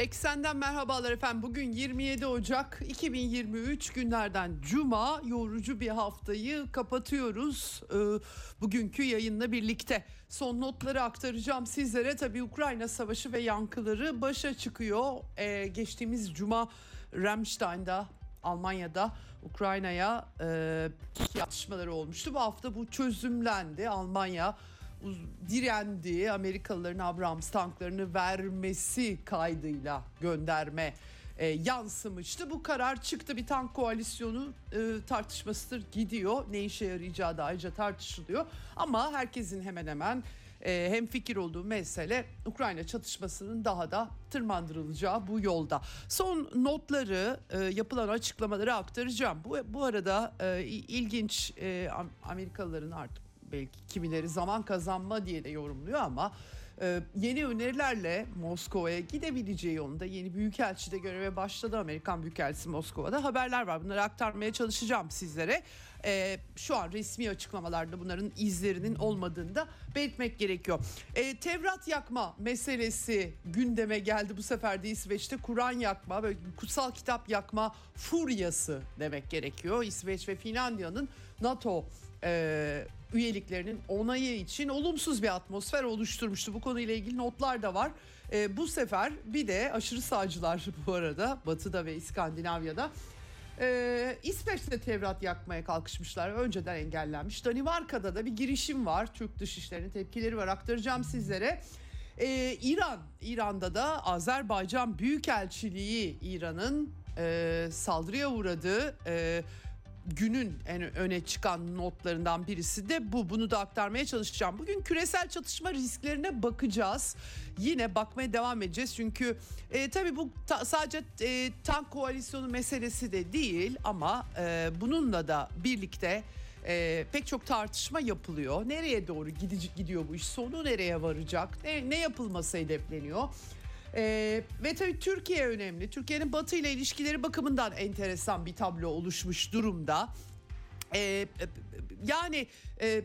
Eksenden merhabalar efendim. Bugün 27 Ocak 2023 günlerden Cuma yorucu bir haftayı kapatıyoruz. Ee, bugünkü yayınla birlikte son notları aktaracağım sizlere. Tabii Ukrayna Savaşı ve yankıları başa çıkıyor. Ee, geçtiğimiz Cuma Ramstein'da Almanya'da Ukrayna'ya e, atışmaları olmuştu. Bu hafta bu çözümlendi. Almanya direndi. Amerikalıların Abrams tanklarını vermesi kaydıyla gönderme e, yansımıştı. Bu karar çıktı. Bir tank koalisyonu e, tartışmasıdır gidiyor. Ne işe yarayacağı da ayrıca tartışılıyor. Ama herkesin hemen hemen e, hem fikir olduğu mesele Ukrayna çatışmasının daha da tırmandırılacağı bu yolda. Son notları e, yapılan açıklamaları aktaracağım. Bu, bu arada e, ilginç e, Amerikalıların artık belki kimileri zaman kazanma diye de yorumluyor ama e, yeni önerilerle Moskova'ya gidebileceği yolunda yeni büyükelçi de göreve başladı. Amerikan Büyükelçisi Moskova'da haberler var. Bunları aktarmaya çalışacağım sizlere. E, şu an resmi açıklamalarda bunların izlerinin olmadığını da belirtmek gerekiyor. E, Tevrat yakma meselesi gündeme geldi bu sefer de İsveç'te. Kur'an yakma, böyle kutsal kitap yakma furyası demek gerekiyor. İsveç ve Finlandiya'nın NATO e, üyeliklerinin onayı için olumsuz bir atmosfer oluşturmuştu. Bu konuyla ilgili notlar da var. E, bu sefer bir de aşırı sağcılar bu arada Batı'da ve İskandinavya'da ee, İsveç'te Tevrat yakmaya kalkışmışlar. Önceden engellenmiş. Danimarka'da da bir girişim var. Türk Dışişleri'nin tepkileri var. Aktaracağım sizlere. Ee, İran, İran'da da Azerbaycan Büyükelçiliği İran'ın e, saldırıya uğradığı e, günün en öne çıkan notlarından birisi de bu. Bunu da aktarmaya çalışacağım. Bugün küresel çatışma risklerine bakacağız. Yine bakmaya devam edeceğiz çünkü e, tabii bu ta, sadece e, tank koalisyonu meselesi de değil ama e, bununla da birlikte e, pek çok tartışma yapılıyor. Nereye doğru gidecek gidiyor bu iş? Sonu nereye varacak? Ne, ne yapılması hedefleniyor? Ee, ve tabii Türkiye önemli. Türkiye'nin Batı ile ilişkileri bakımından enteresan bir tablo oluşmuş durumda. Ee, yani e,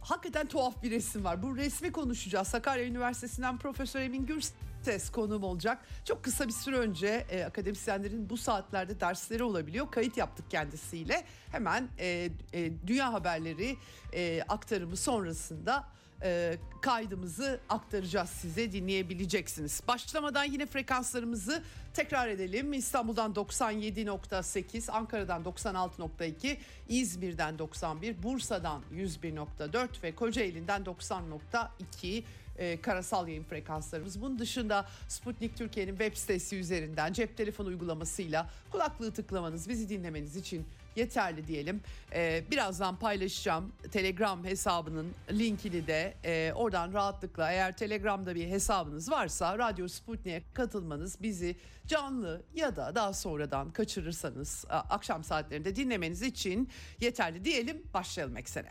hakikaten tuhaf bir resim var. Bu resmi konuşacağız. Sakarya Üniversitesi'nden Profesör Emin Gürses konuğum olacak. Çok kısa bir süre önce e, akademisyenlerin bu saatlerde dersleri olabiliyor. Kayıt yaptık kendisiyle. Hemen e, e, dünya haberleri e, aktarımı sonrasında e, kaydımızı aktaracağız size dinleyebileceksiniz. Başlamadan yine frekanslarımızı tekrar edelim. İstanbul'dan 97.8, Ankara'dan 96.2, İzmir'den 91, Bursa'dan 101.4 ve Kocaeli'nden 90.2 e, karasal yayın frekanslarımız. Bunun dışında Sputnik Türkiye'nin web sitesi üzerinden cep telefonu uygulamasıyla kulaklığı tıklamanız, bizi dinlemeniz için yeterli diyelim. Ee, birazdan paylaşacağım Telegram hesabının linkini de e, oradan rahatlıkla eğer Telegram'da bir hesabınız varsa Radyo Sputnik'e katılmanız bizi canlı ya da daha sonradan kaçırırsanız akşam saatlerinde dinlemeniz için yeterli diyelim. Başlayalım eksene.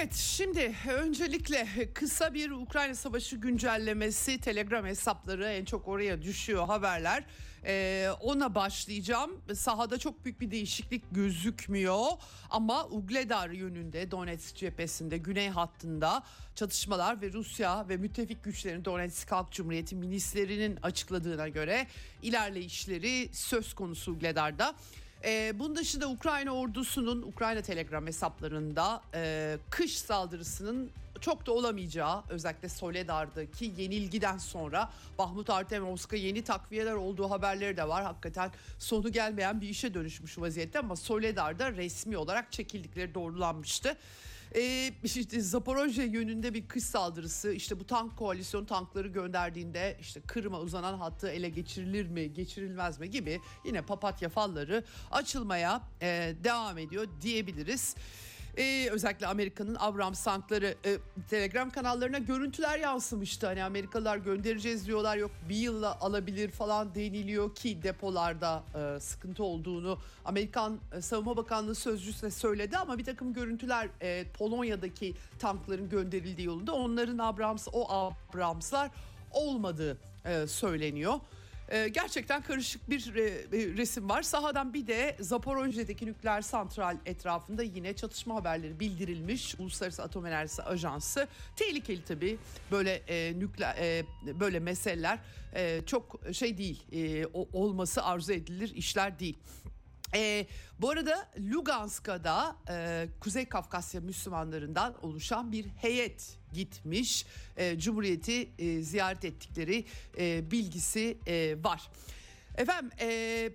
Evet şimdi öncelikle kısa bir Ukrayna Savaşı güncellemesi Telegram hesapları en çok oraya düşüyor haberler. Ee, ona başlayacağım. Sahada çok büyük bir değişiklik gözükmüyor ama Ugledar yönünde Donetsk cephesinde güney hattında çatışmalar ve Rusya ve müttefik güçlerin Donetsk Halk Cumhuriyeti milislerinin açıkladığına göre ilerleyişleri söz konusu Ugledar'da. E, bunun dışında Ukrayna ordusunun Ukrayna Telegram hesaplarında e, kış saldırısının çok da olamayacağı özellikle Soledar'daki yenilgiden sonra Bahmut Artemovsk'a yeni takviyeler olduğu haberleri de var. Hakikaten sonu gelmeyen bir işe dönüşmüş vaziyette ama Soledar'da resmi olarak çekildikleri doğrulanmıştı. Ee, işte Zaporojye yönünde bir kış saldırısı işte bu tank koalisyon tankları gönderdiğinde işte Kırım'a uzanan hattı ele geçirilir mi geçirilmez mi gibi yine papatya falları açılmaya e, devam ediyor diyebiliriz. Ee, özellikle Amerika'nın Abrams tankları e, Telegram kanallarına görüntüler yansımıştı. Hani Amerikalılar göndereceğiz diyorlar yok bir yılla alabilir falan deniliyor ki depolarda e, sıkıntı olduğunu Amerikan e, Savunma Bakanlığı sözcüsü de söyledi ama bir takım görüntüler e, Polonya'daki tankların gönderildiği yolunda onların Abrams o Abramslar olmadığı e, söyleniyor. Ee, gerçekten karışık bir resim var. Sahadan bir de Zaporojye'deki nükleer santral etrafında yine çatışma haberleri bildirilmiş. Uluslararası Atom Enerjisi Ajansı tehlikeli tabii böyle e, nükleer e, böyle meseleler e, çok şey değil. E, olması arzu edilir işler değil. E, bu arada Lugansk'da e, Kuzey Kafkasya Müslümanlarından oluşan bir heyet gitmiş. E, Cumhuriyeti e, ziyaret ettikleri e, bilgisi e, var. Efendim e, e,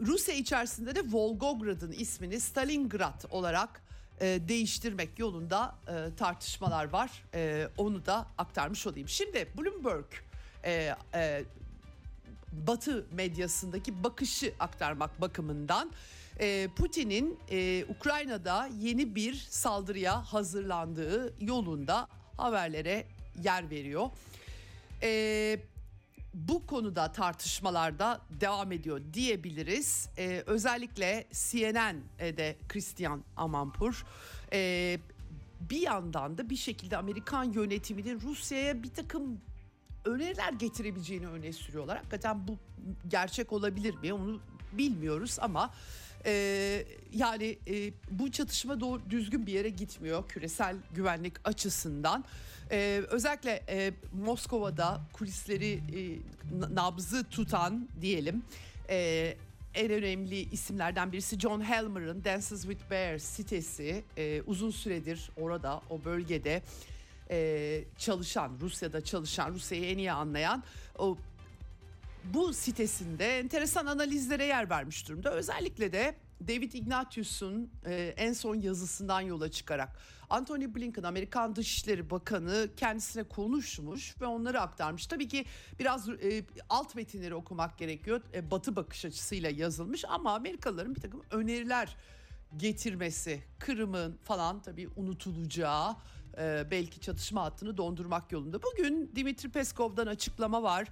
Rusya içerisinde de Volgograd'ın ismini Stalingrad olarak e, değiştirmek yolunda e, tartışmalar var. E, onu da aktarmış olayım. Şimdi Bloomberg e, e, Batı medyasındaki bakışı aktarmak bakımından e, Putin'in e, Ukrayna'da yeni bir saldırıya hazırlandığı yolunda haberlere yer veriyor. E, bu konuda tartışmalarda devam ediyor diyebiliriz. Ee, özellikle CNN'de Christian Amanpour bir yandan da bir şekilde Amerikan yönetiminin Rusya'ya bir takım öneriler getirebileceğini öne sürüyorlar. Hakikaten bu gerçek olabilir mi onu bilmiyoruz ama e, yani e, bu çatışma doğru düzgün bir yere gitmiyor küresel güvenlik açısından. E, özellikle e, Moskova'da kulisleri e, nabzı tutan diyelim e, en önemli isimlerden birisi John Helmer'ın Dances with Bears sitesi e, uzun süredir orada o bölgede e, çalışan Rusya'da çalışan Rusya'yı en iyi anlayan o bu sitesinde enteresan analizlere yer vermiş durumda. Özellikle de David Ignatius'un e, en son yazısından yola çıkarak Anthony Blinken Amerikan Dışişleri Bakanı kendisine konuşmuş ve onları aktarmış. Tabii ki biraz e, alt metinleri okumak gerekiyor. E, batı bakış açısıyla yazılmış ama Amerikalıların bir takım öneriler getirmesi, Kırım'ın falan tabii unutulacağı e, belki çatışma hattını dondurmak yolunda. Bugün Dimitri Peskov'dan açıklama var.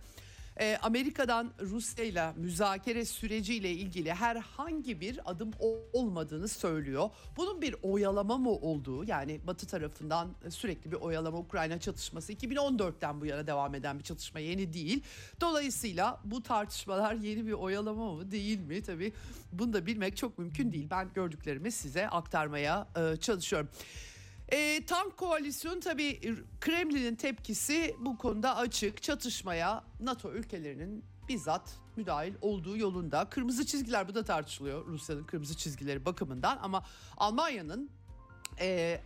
E, Amerika'dan Rusya ile müzakere süreciyle ilgili herhangi bir adım olmadığını söylüyor. Bunun bir oyalama mı olduğu yani Batı tarafından sürekli bir oyalama Ukrayna çatışması 2014'ten bu yana devam eden bir çatışma yeni değil. Dolayısıyla bu tartışmalar yeni bir oyalama mı değil mi? Tabii bunu da bilmek çok mümkün değil. Ben gördüklerimi size aktarmaya e, çalışıyorum. E, tank koalisyonu tabii Kremlin'in tepkisi bu konuda açık. Çatışmaya NATO ülkelerinin bizzat müdahil olduğu yolunda. Kırmızı çizgiler bu da tartışılıyor Rusya'nın kırmızı çizgileri bakımından ama Almanya'nın e,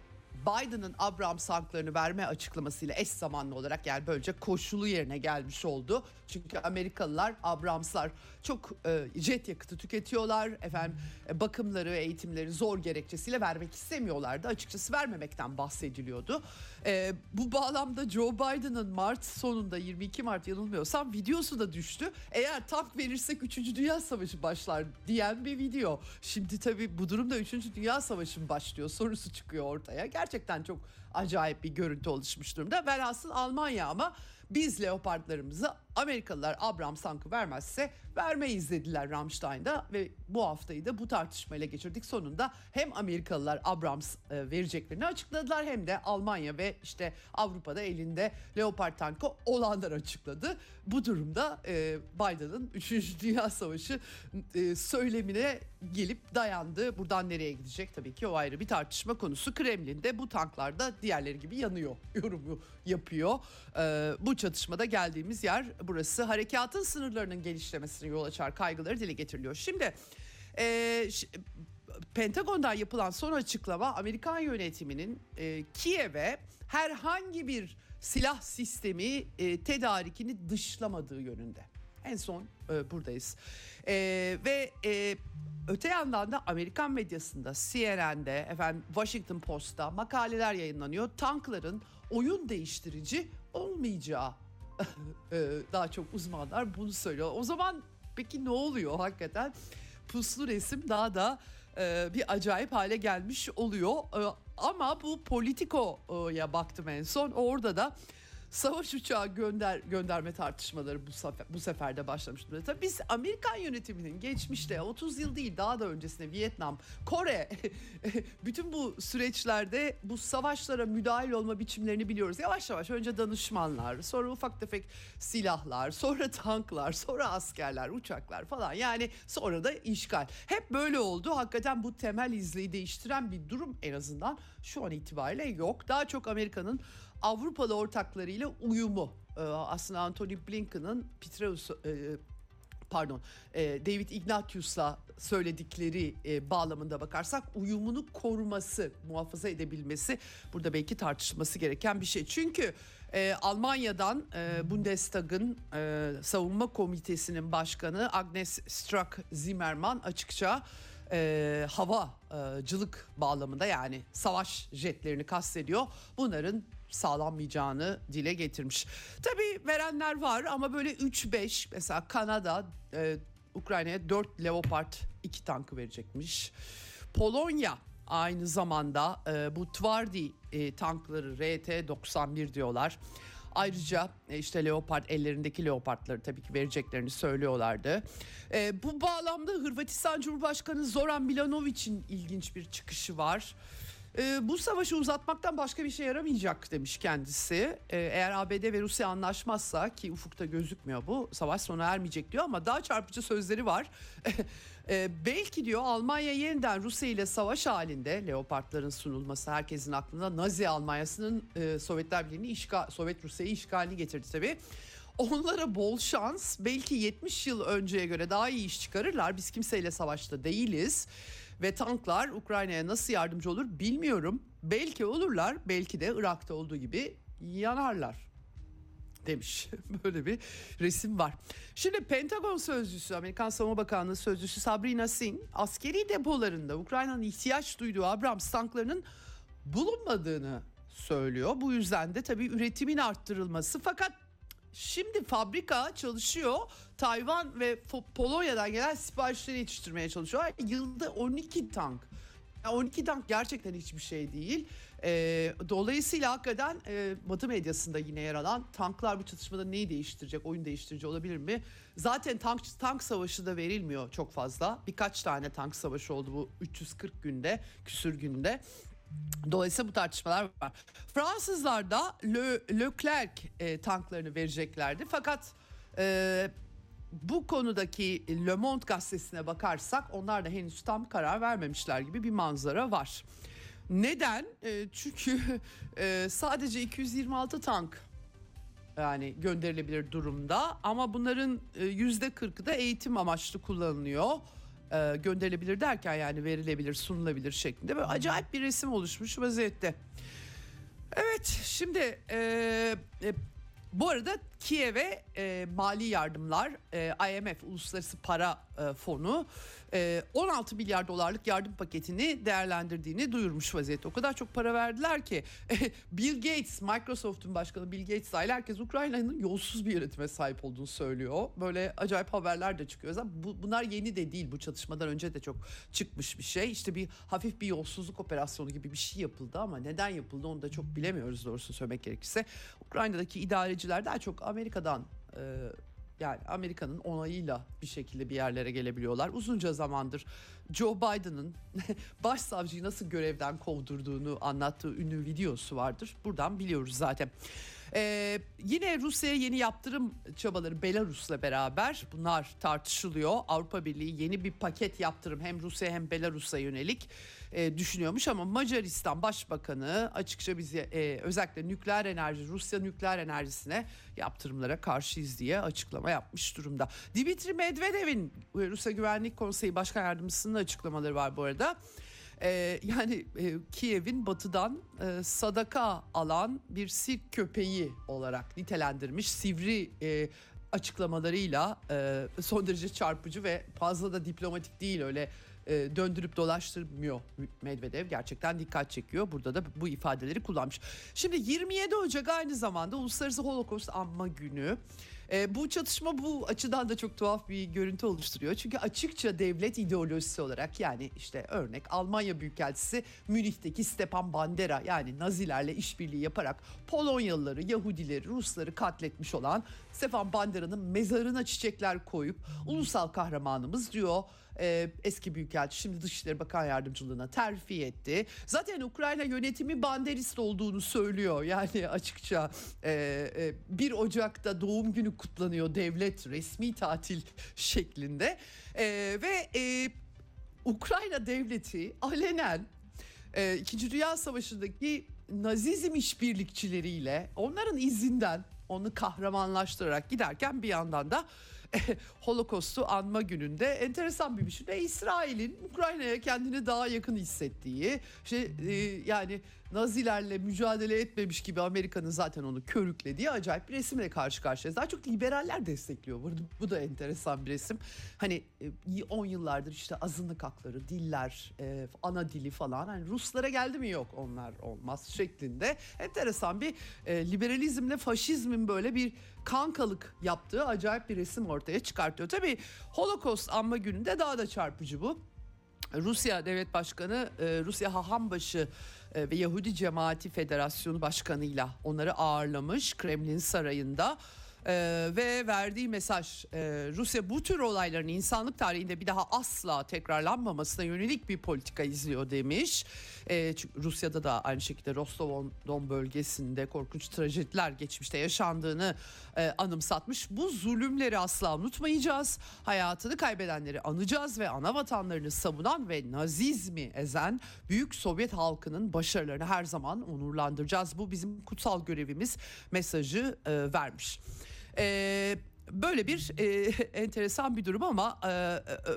Biden'ın Abrams tanklarını verme açıklamasıyla eş zamanlı olarak yani böylece koşulu yerine gelmiş oldu. Çünkü Amerikalılar Abrams'lar çok e, jet yakıtı tüketiyorlar. Efendim e, bakımları, eğitimleri zor gerekçesiyle vermek istemiyorlardı. Açıkçası vermemekten bahsediliyordu. E, bu bağlamda Joe Biden'ın Mart sonunda 22 Mart yanılmıyorsam videosu da düştü. Eğer tank verirsek 3. Dünya Savaşı başlar diyen bir video. Şimdi tabii bu durumda 3. Dünya Savaşı başlıyor sorusu çıkıyor ortaya. Gerçekten çok acayip bir görüntü oluşmuş durumda. Velhasıl Almanya ama biz leopardlarımızı Amerikalılar Abrams tankı vermezse vermeyiz dediler Ramstein'da ve bu haftayı da bu tartışmayla geçirdik. Sonunda hem Amerikalılar Abrams e, vereceklerini açıkladılar hem de Almanya ve işte Avrupa'da elinde Leopard tankı olanlar açıkladı. Bu durumda e, Biden'ın 3. Dünya Savaşı e, söylemine gelip dayandı. Buradan nereye gidecek tabii ki o ayrı bir tartışma konusu. Kremlin'de bu tanklarda diğerleri gibi yanıyor yorumu yapıyor. Bu çatışmada geldiğimiz yer burası. Harekatın sınırlarının genişlemesine yol açar kaygıları dile getiriliyor. Şimdi e, Pentagon'dan yapılan son açıklama Amerikan yönetiminin e, Kiev'e herhangi bir silah sistemi e, tedarikini dışlamadığı yönünde. En son e, buradayız. E, ve e, öte yandan da Amerikan medyasında, CNN'de, efendim Washington Post'ta makaleler yayınlanıyor. Tankların oyun değiştirici olmayacağı e, daha çok uzmanlar bunu söylüyor. O zaman peki ne oluyor hakikaten? Puslu resim daha da e, bir acayip hale gelmiş oluyor. E, ama bu Politico'ya baktım en son. Orada da savaş uçağı gönder gönderme tartışmaları bu sefer bu sefer de başlamış durumda. Biz Amerikan yönetiminin geçmişte 30 yıl değil daha da öncesinde Vietnam, Kore bütün bu süreçlerde bu savaşlara müdahil olma biçimlerini biliyoruz. Yavaş yavaş önce danışmanlar, sonra ufak tefek silahlar, sonra tanklar, sonra askerler, uçaklar falan. Yani sonra da işgal. Hep böyle oldu. Hakikaten bu temel izleyi değiştiren bir durum en azından şu an itibariyle yok. Daha çok Amerika'nın Avrupalı ortaklarıyla uyumu. Ee, aslında Anthony Blinken'ın Petraeus e, pardon e, David Ignatius'la söyledikleri e, bağlamında bakarsak uyumunu koruması, muhafaza edebilmesi burada belki tartışılması gereken bir şey. Çünkü Almanya'dan Bundestag'ın savunma komitesinin başkanı Agnes Strack-Zimmermann açıkça e, havacılık bağlamında yani savaş jetlerini kastediyor. Bunların sağlanmayacağını dile getirmiş. Tabii verenler var ama böyle 3-5 mesela Kanada e, Ukrayna'ya 4 Leopard 2 tankı verecekmiş. Polonya aynı zamanda e, bu Twardi e, tankları RT-91 diyorlar. Ayrıca e, işte Leopard ellerindeki Leopardları tabii ki vereceklerini söylüyorlardı. E, bu bağlamda Hırvatistan Cumhurbaşkanı Zoran Milanovic'in ilginç bir çıkışı var. E, bu savaşı uzatmaktan başka bir şey yaramayacak demiş kendisi. E, eğer ABD ve Rusya anlaşmazsa ki ufukta gözükmüyor bu savaş sona ermeyecek diyor ama daha çarpıcı sözleri var. e, belki diyor Almanya yeniden Rusya ile savaş halinde Leopardların sunulması herkesin aklında Nazi Almanyası'nın e, Sovyetler Birliği'ni işgal Sovyet Rusya'yı işgalini getirdi tabii. Onlara bol şans belki 70 yıl önceye göre daha iyi iş çıkarırlar. Biz kimseyle savaşta değiliz ve tanklar Ukrayna'ya nasıl yardımcı olur bilmiyorum. Belki olurlar, belki de Irak'ta olduğu gibi yanarlar demiş. Böyle bir resim var. Şimdi Pentagon sözcüsü, Amerikan Savunma Bakanlığı sözcüsü Sabrina Singh askeri depolarında Ukrayna'nın ihtiyaç duyduğu Abrams tanklarının bulunmadığını söylüyor. Bu yüzden de tabii üretimin arttırılması fakat Şimdi fabrika çalışıyor. Tayvan ve Polonya'dan gelen siparişleri yetiştirmeye çalışıyor. Yılda 12 tank. Yani 12 tank gerçekten hiçbir şey değil. E, dolayısıyla hakikaten e, Batı medyasında yine yer alan tanklar bu çatışmada neyi değiştirecek, oyun değiştirici olabilir mi? Zaten tank tank savaşı da verilmiyor çok fazla. Birkaç tane tank savaşı oldu bu 340 günde, küsür günde. Dolayısıyla bu tartışmalar var. Fransızlar da Le, Leclerc e, tanklarını vereceklerdi. Fakat e, bu konudaki Le Monde gazetesine bakarsak onlar da henüz tam karar vermemişler gibi bir manzara var. Neden? E, çünkü e, sadece 226 tank yani gönderilebilir durumda ama bunların e, yüzde 40'ı da eğitim amaçlı kullanılıyor e, gönderilebilir derken yani verilebilir, sunulabilir şeklinde böyle acayip bir resim oluşmuş vaziyette. Evet şimdi e, e, bu arada Kiev'e e, mali yardımlar e, IMF Uluslararası Para e, Fonu 16 milyar dolarlık yardım paketini değerlendirdiğini duyurmuş vaziyette. O kadar çok para verdiler ki Bill Gates, Microsoft'un başkanı Bill Gates dahil herkes Ukrayna'nın yolsuz bir yönetime sahip olduğunu söylüyor. Böyle acayip haberler de çıkıyor. Zaten bu, bunlar yeni de değil. Bu çatışmadan önce de çok çıkmış bir şey. İşte bir hafif bir yolsuzluk operasyonu gibi bir şey yapıldı ama neden yapıldı onu da çok bilemiyoruz doğrusu söylemek gerekirse. Ukrayna'daki idareciler daha çok Amerika'dan yani Amerika'nın onayıyla bir şekilde bir yerlere gelebiliyorlar. Uzunca zamandır Joe Biden'ın başsavcıyı nasıl görevden kovdurduğunu anlattığı ünlü videosu vardır. Buradan biliyoruz zaten. Ee, yine Rusya'ya yeni yaptırım çabaları Belarus'la beraber bunlar tartışılıyor. Avrupa Birliği yeni bir paket yaptırım hem Rusya hem Belarus'a yönelik e, düşünüyormuş ama Macaristan Başbakanı açıkça bizi e, özellikle nükleer enerji Rusya nükleer enerjisine yaptırımlara karşıyız diye açıklama yapmış durumda. Dimitri Medvedev'in Rusya Güvenlik Konseyi Başkan Yardımcısının açıklamaları var bu arada. Ee, yani e, Kiev'in batıdan e, sadaka alan bir sirk köpeği olarak nitelendirmiş. Sivri e, açıklamalarıyla e, son derece çarpıcı ve fazla da diplomatik değil öyle e, döndürüp dolaştırmıyor Medvedev gerçekten dikkat çekiyor. Burada da bu ifadeleri kullanmış. Şimdi 27 Ocak aynı zamanda Uluslararası Holocaust Anma Günü. E, bu çatışma bu açıdan da çok tuhaf bir görüntü oluşturuyor. Çünkü açıkça devlet ideolojisi olarak yani işte örnek Almanya Büyükelçisi Münih'teki Stepan Bandera yani Nazilerle işbirliği yaparak Polonyalıları, Yahudileri, Rusları katletmiş olan Stepan Bandera'nın mezarına çiçekler koyup ulusal kahramanımız diyor e, eski büyükelçi şimdi Dışişleri Bakan Yardımcılığına terfi etti. Zaten Ukrayna yönetimi banderist olduğunu söylüyor. Yani açıkça e, e, 1 Ocak'ta doğum günü kutlanıyor devlet resmi tatil şeklinde. E, ve e, Ukrayna devleti alenen e, İkinci Dünya Savaşı'ndaki Nazizm işbirlikçileriyle onların izinden onu kahramanlaştırarak giderken bir yandan da Holocaust'u anma gününde enteresan bir biçimde İsrail'in Ukrayna'ya kendini daha yakın hissettiği şey e, yani Nazilerle mücadele etmemiş gibi Amerika'nın zaten onu körüklediği acayip bir resimle karşı karşıyayız. Daha çok liberaller destekliyor. Bu, bu da enteresan bir resim. Hani 10 e, yıllardır işte azınlık hakları, diller, e, ana dili falan. Hani Ruslara geldi mi yok onlar olmaz şeklinde. Enteresan bir e, liberalizmle faşizmin böyle bir kankalık yaptığı acayip bir resim ortaya çıkartıyor. Tabii Holocaust anma gününde daha da çarpıcı bu. Rusya Devlet Başkanı, Rusya Hahambaşı ve Yahudi Cemaati Federasyonu Başkanı'yla onları ağırlamış Kremlin Sarayı'nda. Ee, ve verdiği mesaj e, Rusya bu tür olayların insanlık tarihinde bir daha asla tekrarlanmamasına yönelik bir politika izliyor demiş. E, çünkü Rusya'da da aynı şekilde Rostov-on-Don bölgesinde korkunç trajediler geçmişte yaşandığını e, anımsatmış. Bu zulümleri asla unutmayacağız. Hayatını kaybedenleri anacağız ve ana vatanlarını savunan ve nazizmi ezen büyük Sovyet halkının başarılarını her zaman onurlandıracağız. Bu bizim kutsal görevimiz mesajı e, vermiş. Böyle bir e, enteresan bir durum ama e,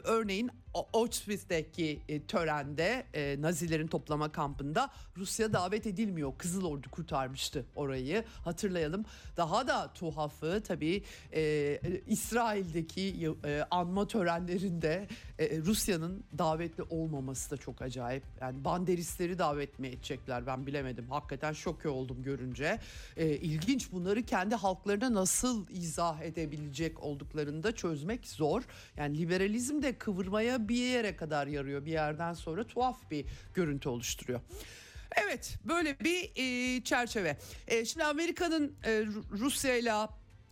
örneğin Auschwitz'teki e, törende e, Nazilerin toplama kampında Rusya davet edilmiyor. Kızıl Ordu kurtarmıştı orayı hatırlayalım. Daha da tuhafı tabii e, İsrail'deki e, anma törenlerinde e, Rusya'nın davetli olmaması da çok acayip. Yani banderistleri davet mi edecekler ben bilemedim. Hakikaten şok oldum görünce. E, ilginç bunları kendi halklarına nasıl izah edebilecek olduklarını da çözmek zor. Yani liberalizm de kıvırmaya bir yere kadar yarıyor bir yerden sonra tuhaf bir görüntü oluşturuyor. Evet böyle bir e, çerçeve. E, şimdi Amerika'nın e, Rusya ile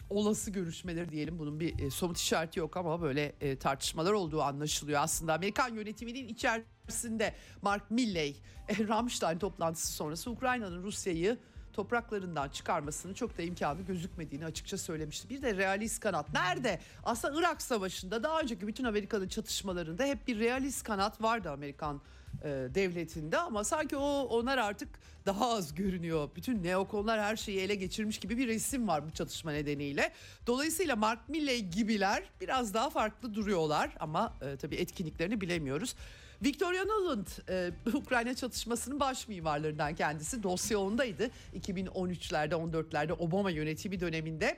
olası görüşmeleri diyelim bunun bir e, somut işareti yok ama böyle e, tartışmalar olduğu anlaşılıyor. Aslında Amerikan yönetiminin içerisinde Mark Milley e, Ramstein toplantısı sonrası Ukrayna'nın Rusya'yı topraklarından çıkarmasının çok da imkanı gözükmediğini açıkça söylemişti. Bir de realist kanat nerede? Aslında Irak Savaşı'nda daha önceki bütün Amerika'nın çatışmalarında hep bir realist kanat vardı Amerikan e, devletinde ama sanki o onlar artık daha az görünüyor. Bütün neokonlar her şeyi ele geçirmiş gibi bir resim var bu çatışma nedeniyle. Dolayısıyla Mark Milley gibiler biraz daha farklı duruyorlar ama e, tabii etkinliklerini bilemiyoruz. Victoria Nuland e, Ukrayna çatışmasının baş mimarlarından kendisi dosya ondaydı. 2013'lerde 14'lerde Obama yönetimi döneminde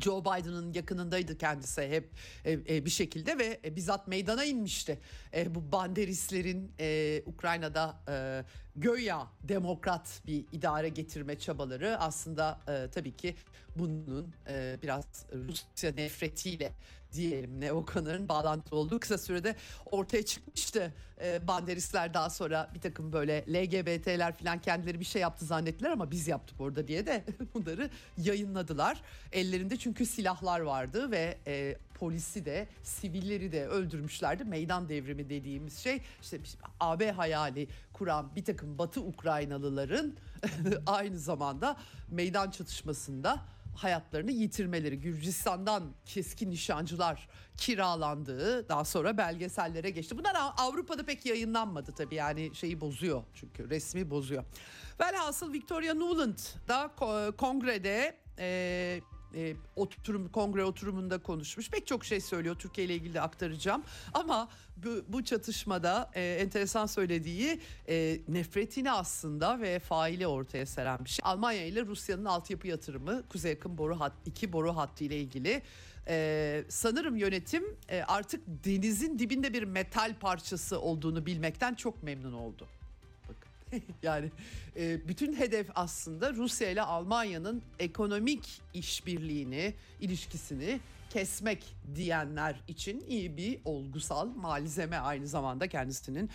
Joe Biden'ın yakınındaydı kendisi hep e, e, bir şekilde ve e, bizzat meydana inmişti. E, bu banderistlerin e, Ukrayna'da e, göya demokrat bir idare getirme çabaları aslında e, tabii ki bunun e, biraz Rusya nefretiyle diyelim neokonların bağlantılı olduğu kısa sürede ortaya çıkmıştı. E, banderistler daha sonra bir takım böyle LGBT'ler falan kendileri bir şey yaptı zannettiler ama biz yaptık orada diye de bunları yayınladılar. Ellerinde çünkü silahlar vardı ve e, polisi de sivilleri de öldürmüşlerdi. Meydan devrimi dediğimiz şey işte AB hayali kuran bir takım Batı Ukraynalıların aynı zamanda meydan çatışmasında hayatlarını yitirmeleri Gürcistan'dan keskin nişancılar kiralandığı daha sonra belgesellere geçti. Bunlar Avrupa'da pek yayınlanmadı tabii yani şeyi bozuyor çünkü resmi bozuyor. Velhasıl Victoria Nuland da kongrede e, e, oturum kongre oturumunda konuşmuş. Pek çok şey söylüyor Türkiye ile ilgili de aktaracağım. Ama bu, bu çatışmada e, enteresan söylediği e, nefretini aslında ve faili ortaya seren bir şey. Almanya ile Rusya'nın altyapı yatırımı Kuzey Yakın boru hat, iki boru hattı ile ilgili. Ee, sanırım yönetim e, artık denizin dibinde bir metal parçası olduğunu bilmekten çok memnun oldu. Yani e, bütün hedef aslında Rusya ile Almanya'nın ekonomik işbirliğini, ilişkisini kesmek diyenler için iyi bir olgusal malzeme aynı zamanda kendisinin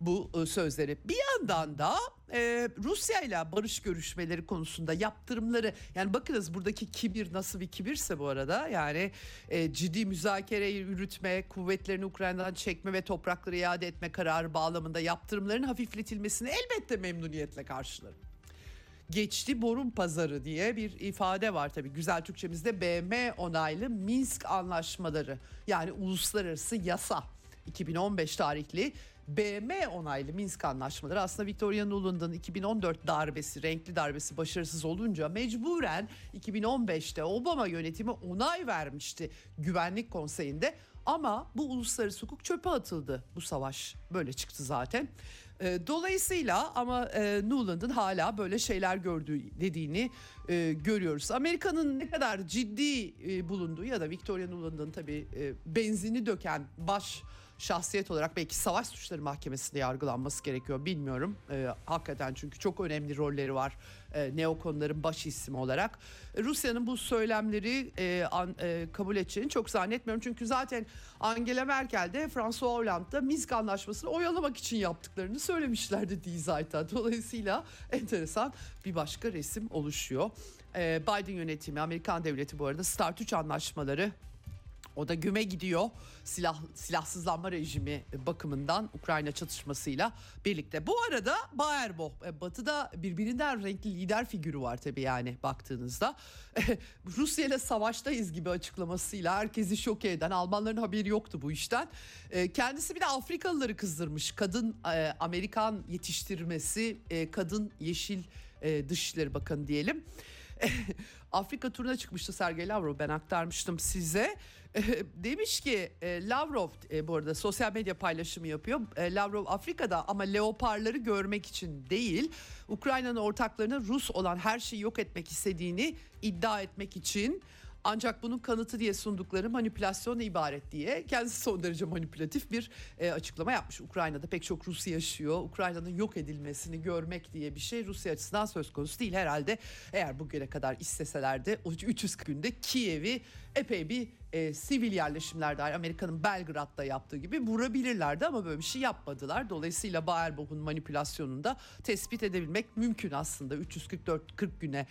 bu e, sözleri. Bir yandan da e, Rusya ile barış görüşmeleri konusunda yaptırımları yani bakınız buradaki kibir nasıl bir kibirse bu arada yani e, ciddi müzakere yürütme, kuvvetlerini Ukrayna'dan çekme ve toprakları iade etme kararı bağlamında yaptırımların hafifletilmesini elbette memnuniyetle karşılarım. Geçti borun pazarı diye bir ifade var tabii. Güzel Türkçemizde BM onaylı Minsk anlaşmaları yani uluslararası yasa. 2015 tarihli BM onaylı Minsk anlaşmaları aslında Victoria Nuland'ın 2014 darbesi, renkli darbesi başarısız olunca mecburen 2015'te Obama yönetimi onay vermişti Güvenlik Konseyi'nde. Ama bu uluslararası hukuk çöpe atıldı. Bu savaş böyle çıktı zaten. E, dolayısıyla ama e, Nuland'ın hala böyle şeyler gördüğü dediğini e, görüyoruz. Amerika'nın ne kadar ciddi e, bulunduğu ya da Victoria Nuland'ın tabii e, benzini döken baş şahsiyet olarak belki savaş suçları mahkemesinde yargılanması gerekiyor bilmiyorum. E, hakikaten çünkü çok önemli rolleri var e, neokonların baş ismi olarak. E, Rusya'nın bu söylemleri e, an, e, kabul edeceğini çok zannetmiyorum. Çünkü zaten Angela Merkel de François Hollande da Minsk anlaşmasını oyalamak için yaptıklarını söylemişlerdi değil zaten. Dolayısıyla enteresan bir başka resim oluşuyor. E, Biden yönetimi, Amerikan devleti bu arada Start 3 anlaşmaları o da güme gidiyor silah silahsızlanma rejimi bakımından Ukrayna çatışmasıyla birlikte. Bu arada Baerbock e, Batı'da birbirinden renkli lider figürü var tabii yani baktığınızda. Rusya ile savaştayız gibi açıklamasıyla herkesi şok eden Almanların haberi yoktu bu işten. E, kendisi bir de Afrikalıları kızdırmış. Kadın e, Amerikan yetiştirmesi, kadın yeşil Dışişleri Bakanı diyelim. Afrika turuna çıkmıştı Sergey Lavrov ben aktarmıştım size. Demiş ki e, Lavrov e, bu arada sosyal medya paylaşımı yapıyor. E, Lavrov Afrika'da ama leoparları görmek için değil Ukrayna'nın ortaklarını Rus olan her şeyi yok etmek istediğini iddia etmek için ancak bunun kanıtı diye sundukları manipülasyon ibaret diye kendisi son derece manipülatif bir e, açıklama yapmış. Ukrayna'da pek çok Rus yaşıyor. Ukrayna'nın yok edilmesini görmek diye bir şey Rusya açısından söz konusu değil herhalde. Eğer bugüne kadar isteseler de 340 günde Kiev'i epey bir e, sivil yerleşimler dair Amerika'nın Belgrad'da yaptığı gibi vurabilirlerdi ama böyle bir şey yapmadılar. Dolayısıyla Baerbock'un manipülasyonunu da tespit edebilmek mümkün aslında 344 40 güne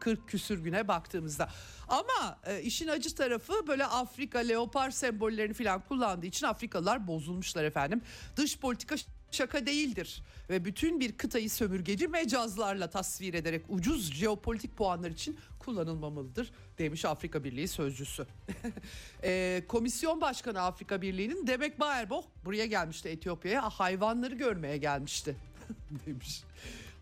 40 küsür güne baktığımızda. Ama e, işin acı tarafı böyle Afrika leopar sembollerini falan kullandığı için Afrikalılar bozulmuşlar efendim. Dış politika şaka değildir ve bütün bir kıtayı sömürgeci mecazlarla tasvir ederek ucuz jeopolitik puanlar için kullanılmamalıdır demiş Afrika Birliği sözcüsü. e, Komisyon Başkanı Afrika Birliği'nin Demek Baerbock buraya gelmişti Etiyopya'ya hayvanları görmeye gelmişti demiş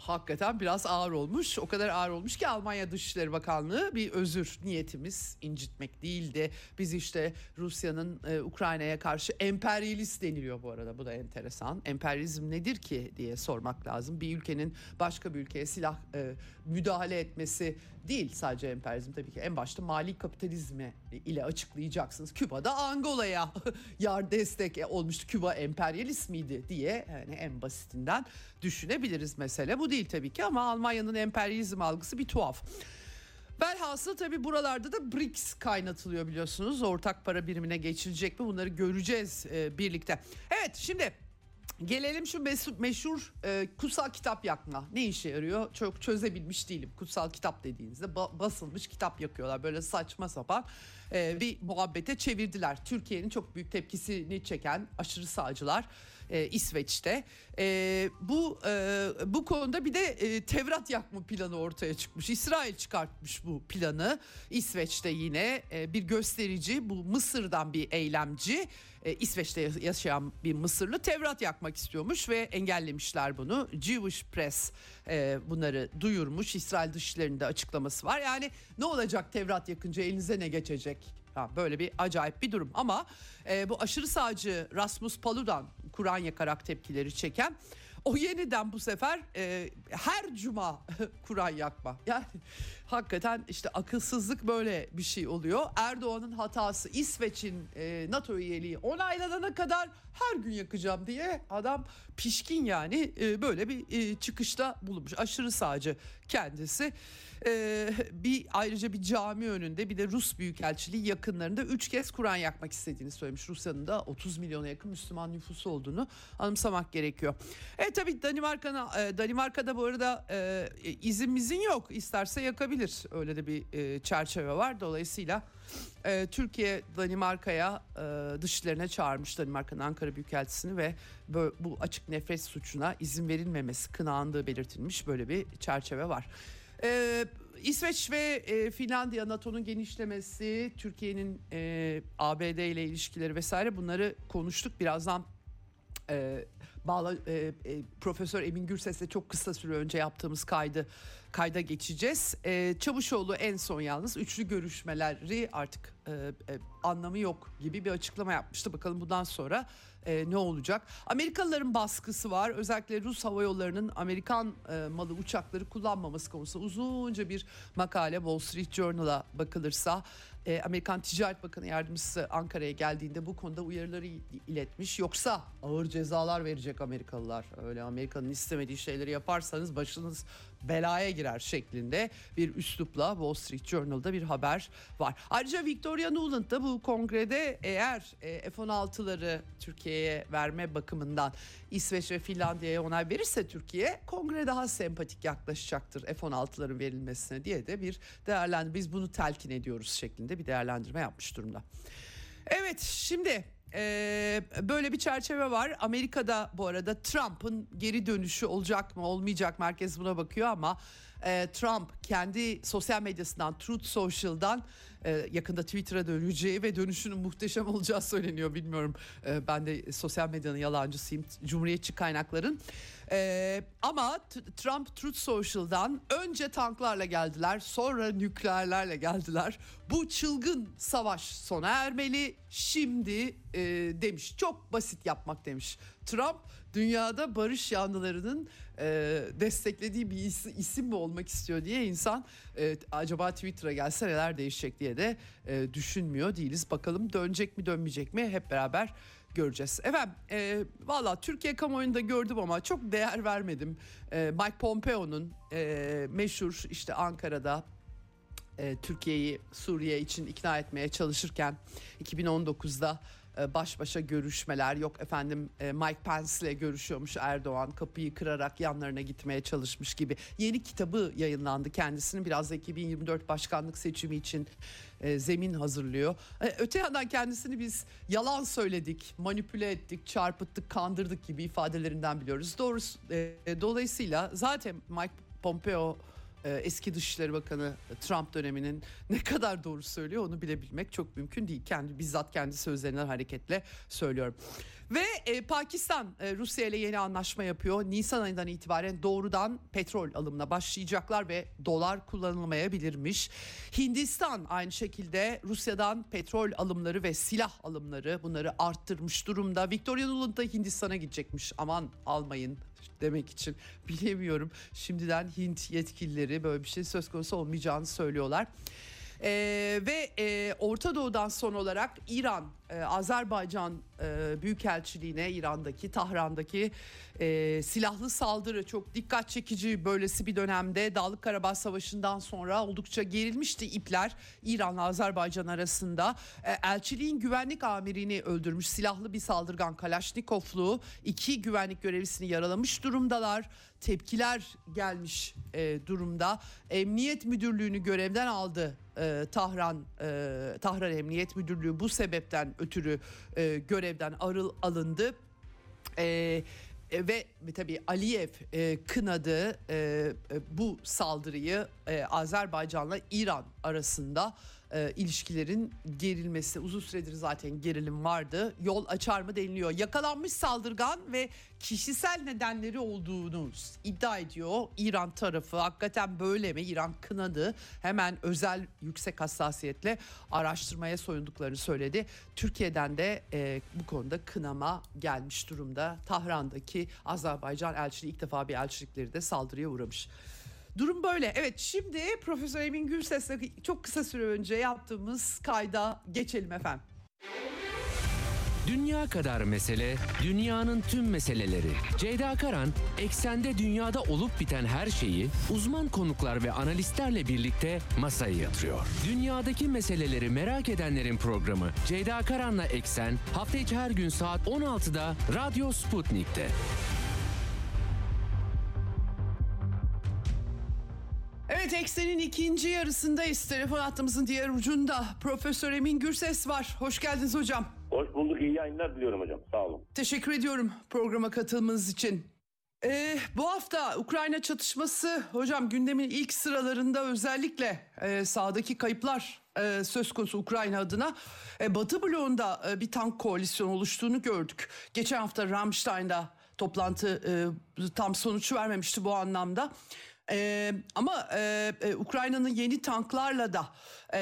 hakikaten biraz ağır olmuş. O kadar ağır olmuş ki Almanya Dışişleri Bakanlığı bir özür niyetimiz incitmek değildi. Biz işte Rusya'nın e, Ukrayna'ya karşı emperyalist deniliyor bu arada. Bu da enteresan. Emperyalizm nedir ki diye sormak lazım. Bir ülkenin başka bir ülkeye silah e, müdahale etmesi değil sadece emperyalizm tabii ki en başta mali kapitalizmi ile açıklayacaksınız. Küba'da Angola'ya yar destek olmuştu. Küba emperyalist miydi diye yani en basitinden düşünebiliriz mesele. Bu değil tabii ki ama Almanya'nın emperyalizm algısı bir tuhaf. Velhasıl tabii buralarda da BRICS kaynatılıyor biliyorsunuz. Ortak para birimine geçilecek mi bunları göreceğiz e, birlikte. Evet şimdi Gelelim şu meşhur, meşhur e, kutsal kitap yakma. Ne işe yarıyor? Çok çözebilmiş değilim. Kutsal kitap dediğinizde ba- basılmış kitap yakıyorlar. Böyle saçma sapan e, bir muhabbete çevirdiler. Türkiye'nin çok büyük tepkisini çeken aşırı sağcılar e, İsveç'te. E, bu e, bu konuda bir de e, Tevrat yakma planı ortaya çıkmış. İsrail çıkartmış bu planı. İsveç'te yine e, bir gösterici bu Mısır'dan bir eylemci e, İsveç'te yaşayan bir Mısırlı Tevrat yakmak istiyormuş ve engellemişler bunu. Jewish Press e, bunları duyurmuş. İsrail Dışişleri'nde açıklaması var. Yani ne olacak Tevrat yakınca elinize ne geçecek? Böyle bir acayip bir durum ama e, bu aşırı sağcı Rasmus Paludan Kur'an yakarak tepkileri çeken o yeniden bu sefer e, her cuma Kur'an yakma. Yani hakikaten işte akılsızlık böyle bir şey oluyor. Erdoğan'ın hatası İsveç'in e, NATO üyeliği onaylanana kadar her gün yakacağım diye adam pişkin yani e, böyle bir e, çıkışta bulunmuş. Aşırı sağcı kendisi. Ee, bir ayrıca bir cami önünde bir de Rus Büyükelçiliği yakınlarında üç kez Kur'an yakmak istediğini söylemiş. Rusya'nın da 30 milyona yakın Müslüman nüfusu olduğunu anımsamak gerekiyor. Evet tabii Danimarka'na e, Danimarka'da bu arada e, izin yok. İsterse yakabilir. Öyle de bir e, çerçeve var. Dolayısıyla e, Türkiye Danimarka'ya e, dışlarına çağırmış Danimarka'nın Ankara Büyükelçisini ve bu, bu açık nefret suçuna izin verilmemesi kınandığı belirtilmiş böyle bir çerçeve var. Ee, İsveç ve e, Finlandiya NATO'nun genişlemesi, Türkiye'nin e, ABD ile ilişkileri vesaire bunları konuştuk. Birazdan e, bağla e, e, Profesör Emin Gürses'le çok kısa süre önce yaptığımız kaydı kayda geçeceğiz. E, Çavuşoğlu en son yalnız üçlü görüşmeleri artık e, e, anlamı yok gibi bir açıklama yapmıştı. Bakalım bundan sonra e, ne olacak? Amerikalıların baskısı var. Özellikle Rus Hava Yolları'nın Amerikan e, malı uçakları kullanmaması konusunda uzunca bir makale Wall Street Journal'a bakılırsa e, Amerikan Ticaret Bakanı Yardımcısı Ankara'ya geldiğinde bu konuda uyarıları iletmiş. Yoksa ağır cezalar verecek Amerikalılar. Öyle Amerika'nın istemediği şeyleri yaparsanız başınız belaya girer şeklinde bir üslupla Wall Street Journal'da bir haber var. Ayrıca Victoria Nuland da bu kongrede eğer e, F-16'ları Türkiye'ye verme bakımından İsveç ve Finlandiya'ya onay verirse Türkiye kongre daha sempatik yaklaşacaktır F-16'ların verilmesine diye de bir değerlendirme biz bunu telkin ediyoruz şeklinde bir değerlendirme yapmış durumda. Evet şimdi ee, böyle bir çerçeve var. Amerika'da bu arada Trump'ın geri dönüşü olacak mı olmayacak mı herkes buna bakıyor ama e, Trump kendi sosyal medyasından Truth Social'dan e, yakında Twitter'a döneceği ve dönüşünün muhteşem olacağı söyleniyor. Bilmiyorum e, ben de sosyal medyanın yalancısıyım cumhuriyetçi kaynakların. E, ama Trump Truth Social'dan önce tanklarla geldiler sonra nükleerlerle geldiler. Bu çılgın savaş sona ermeli şimdi e, demiş çok basit yapmak demiş. Trump dünyada barış yanlılarının e, desteklediği bir isim, isim mi olmak istiyor diye insan e, acaba Twitter'a gelse neler değişecek diye de e, düşünmüyor değiliz. Bakalım dönecek mi dönmeyecek mi hep beraber göreceğiz. Efendim e, valla Türkiye kamuoyunda gördüm ama çok değer vermedim. E, Mike Pompeo'nun e, meşhur işte Ankara'da e, Türkiye'yi Suriye için ikna etmeye çalışırken 2019'da e, baş başa görüşmeler yok efendim e, Mike Pence ile görüşüyormuş Erdoğan kapıyı kırarak yanlarına gitmeye çalışmış gibi yeni kitabı yayınlandı kendisinin biraz da 2024 başkanlık seçimi için e, zemin hazırlıyor. Öte yandan kendisini biz yalan söyledik, manipüle ettik, çarpıttık, kandırdık gibi ifadelerinden biliyoruz. Doğrusu dolayısıyla zaten Mike Pompeo e, eski Dışişleri Bakanı Trump döneminin ne kadar doğru söylüyor onu bilebilmek çok mümkün değil. Kendi bizzat kendi sözlerinden hareketle söylüyorum. Ve e, Pakistan e, Rusya ile yeni anlaşma yapıyor. Nisan ayından itibaren doğrudan petrol alımına başlayacaklar ve dolar kullanılmayabilirmiş. Hindistan aynı şekilde Rusya'dan petrol alımları ve silah alımları bunları arttırmış durumda. Victoria Nuland da Hindistan'a gidecekmiş. Aman almayın demek için bilemiyorum. Şimdiden Hint yetkilileri böyle bir şey söz konusu olmayacağını söylüyorlar. Ee, ve e, Orta Doğu'dan son olarak İran, e, Azerbaycan e, Büyükelçiliğine İran'daki, Tahran'daki e, silahlı saldırı çok dikkat çekici böylesi bir dönemde Dağlık Karabağ Savaşı'ndan sonra oldukça gerilmişti ipler İran'la Azerbaycan arasında. E, elçiliğin güvenlik amirini öldürmüş silahlı bir saldırgan Kalaşnikovlu iki güvenlik görevlisini yaralamış durumdalar tepkiler gelmiş e, durumda. Emniyet Müdürlüğü'nü görevden aldı e, Tahran e, Tahran Emniyet Müdürlüğü bu sebepten ötürü e, görevden arıl alındı. E, e, ve tabii Aliyev e, kınadı e, e, bu saldırıyı e, Azerbaycan'la İran arasında e, ilişkilerin gerilmesi uzun süredir zaten gerilim vardı. Yol açar mı deniliyor. Yakalanmış saldırgan ve kişisel nedenleri olduğunu iddia ediyor İran tarafı. Hakikaten böyle mi? İran kınadı. Hemen özel yüksek hassasiyetle araştırmaya soyunduklarını söyledi. Türkiye'den de e, bu konuda kınama gelmiş durumda. Tahran'daki Azerbaycan elçiliği ilk defa bir elçilikleri de saldırıya uğramış. Durum böyle. Evet şimdi Profesör Emin Gürses'le çok kısa süre önce yaptığımız kayda geçelim efendim. Dünya kadar mesele, dünyanın tüm meseleleri. Ceyda Karan, eksende dünyada olup biten her şeyi uzman konuklar ve analistlerle birlikte masaya yatırıyor. Dünyadaki meseleleri merak edenlerin programı Ceyda Karan'la Eksen hafta içi her gün saat 16'da Radyo Sputnik'te. Evet Eksen'in ikinci yarısındayız. Telefon hattımızın diğer ucunda Profesör Emin Gürses var. Hoş geldiniz hocam. Hoş bulduk. İyi yayınlar diliyorum hocam. Sağ olun. Teşekkür ediyorum programa katılmanız için. Ee, bu hafta Ukrayna çatışması hocam gündemin ilk sıralarında özellikle e, sahadaki kayıplar e, söz konusu Ukrayna adına. E, Batı bloğunda e, bir tank koalisyonu oluştuğunu gördük. Geçen hafta Ramstein'da toplantı e, tam sonuç vermemişti bu anlamda. Ee, ama e, e, Ukrayna'nın yeni tanklarla da e,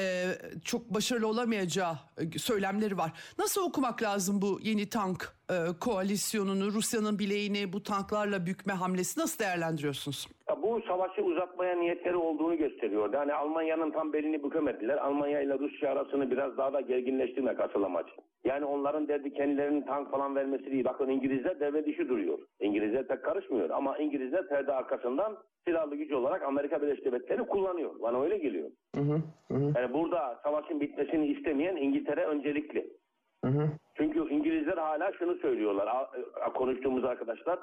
çok başarılı olamayacağı söylemleri var. Nasıl okumak lazım bu yeni tank e, koalisyonunu, Rusya'nın bileğini bu tanklarla bükme hamlesi nasıl değerlendiriyorsunuz? Ya bu savaşı uzatmaya niyetleri olduğunu gösteriyor. Yani Almanya'nın tam belini bükemediler. Almanya ile Rusya arasını biraz daha da gerginleştirmek asıl amaç. Yani onların derdi kendilerinin tank falan vermesi değil. Bakın İngilizler devre dışı duruyor. İngilizler pek karışmıyor ama İngilizler perde arkasından silahlı güç olarak Amerika Birleşik Devletleri kullanıyor. Bana öyle geliyor. Hı hı, hı. Yani burada savaşın bitmesini istemeyen İngiltere öncelikli. Hı hı. Çünkü İngilizler hala şunu söylüyorlar konuştuğumuz arkadaşlar.